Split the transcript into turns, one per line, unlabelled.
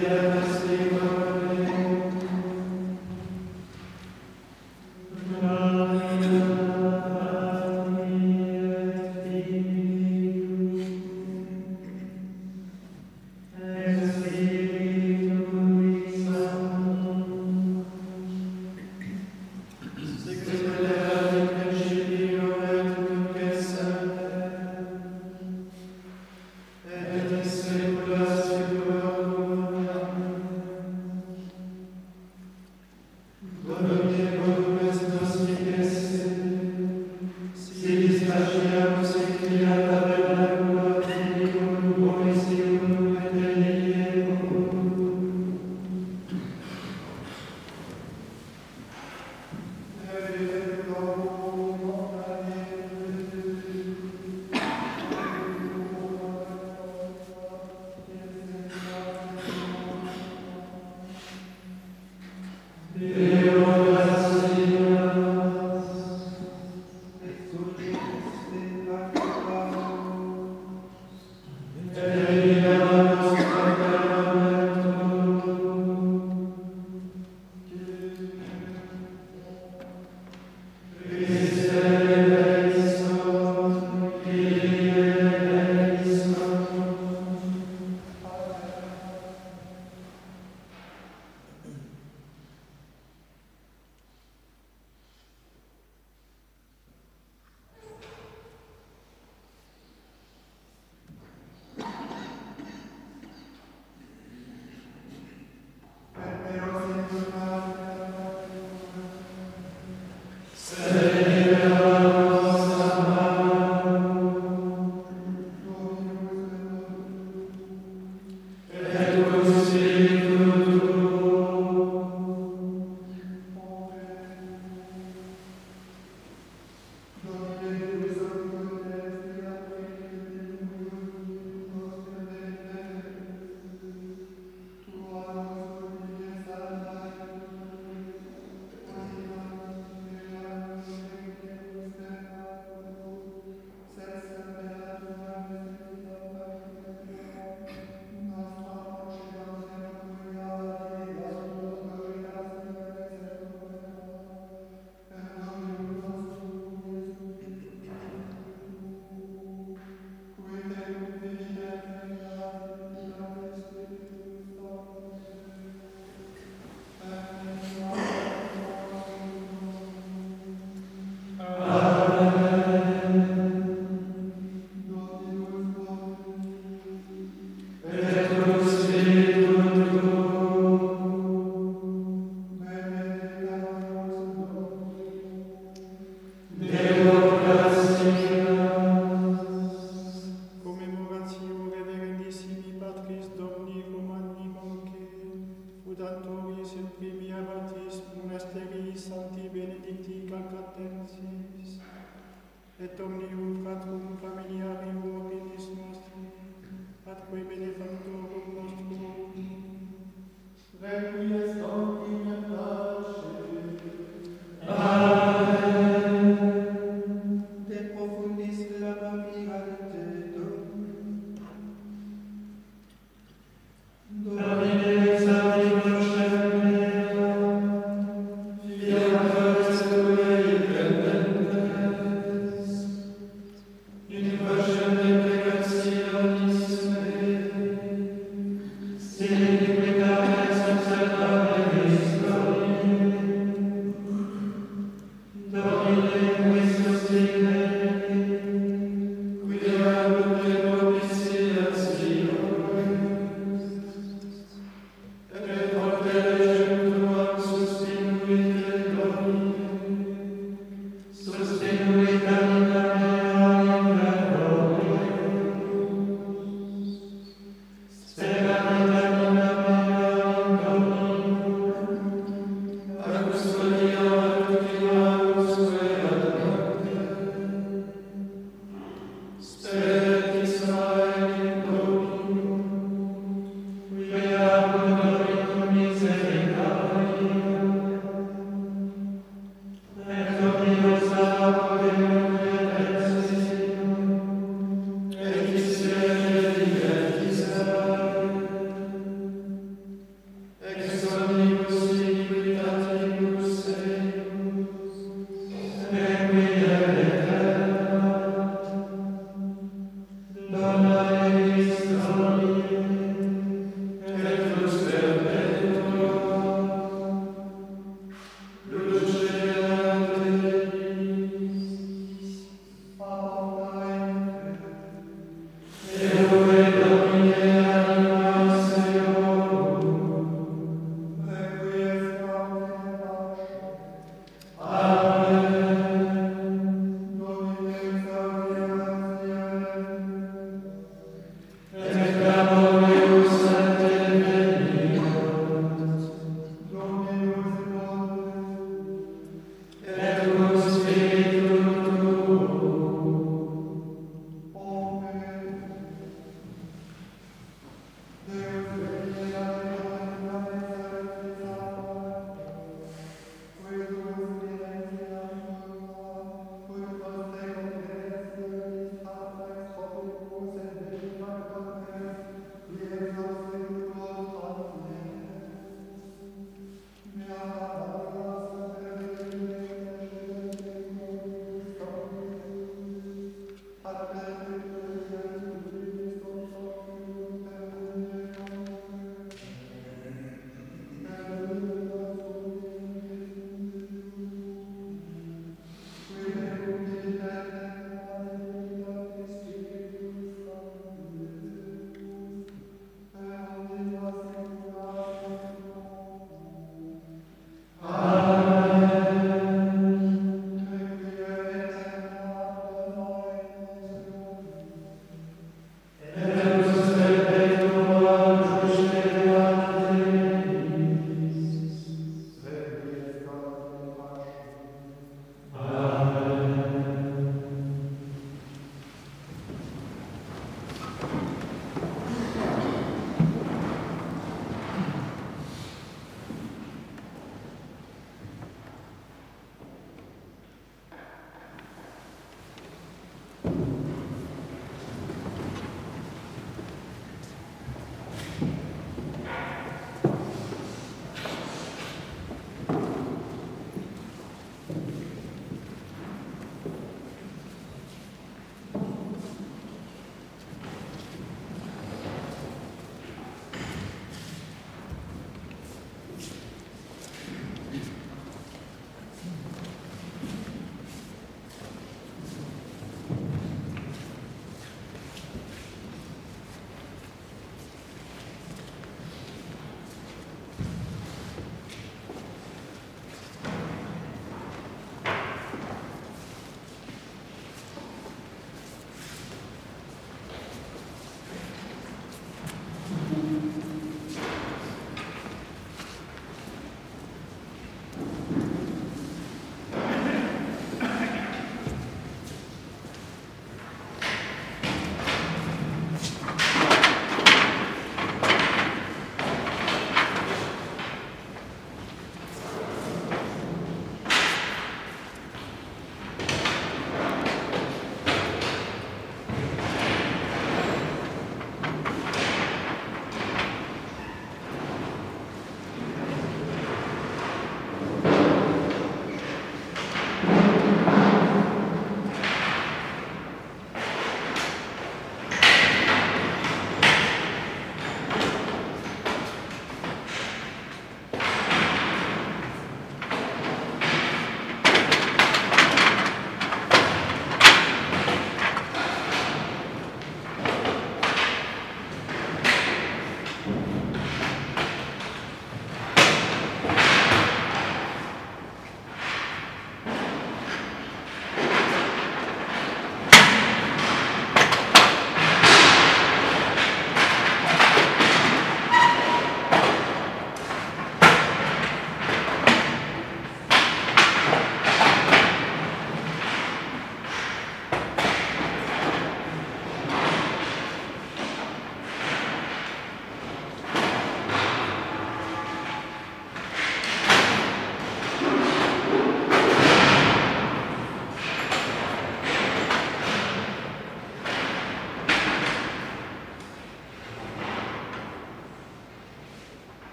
Yeah.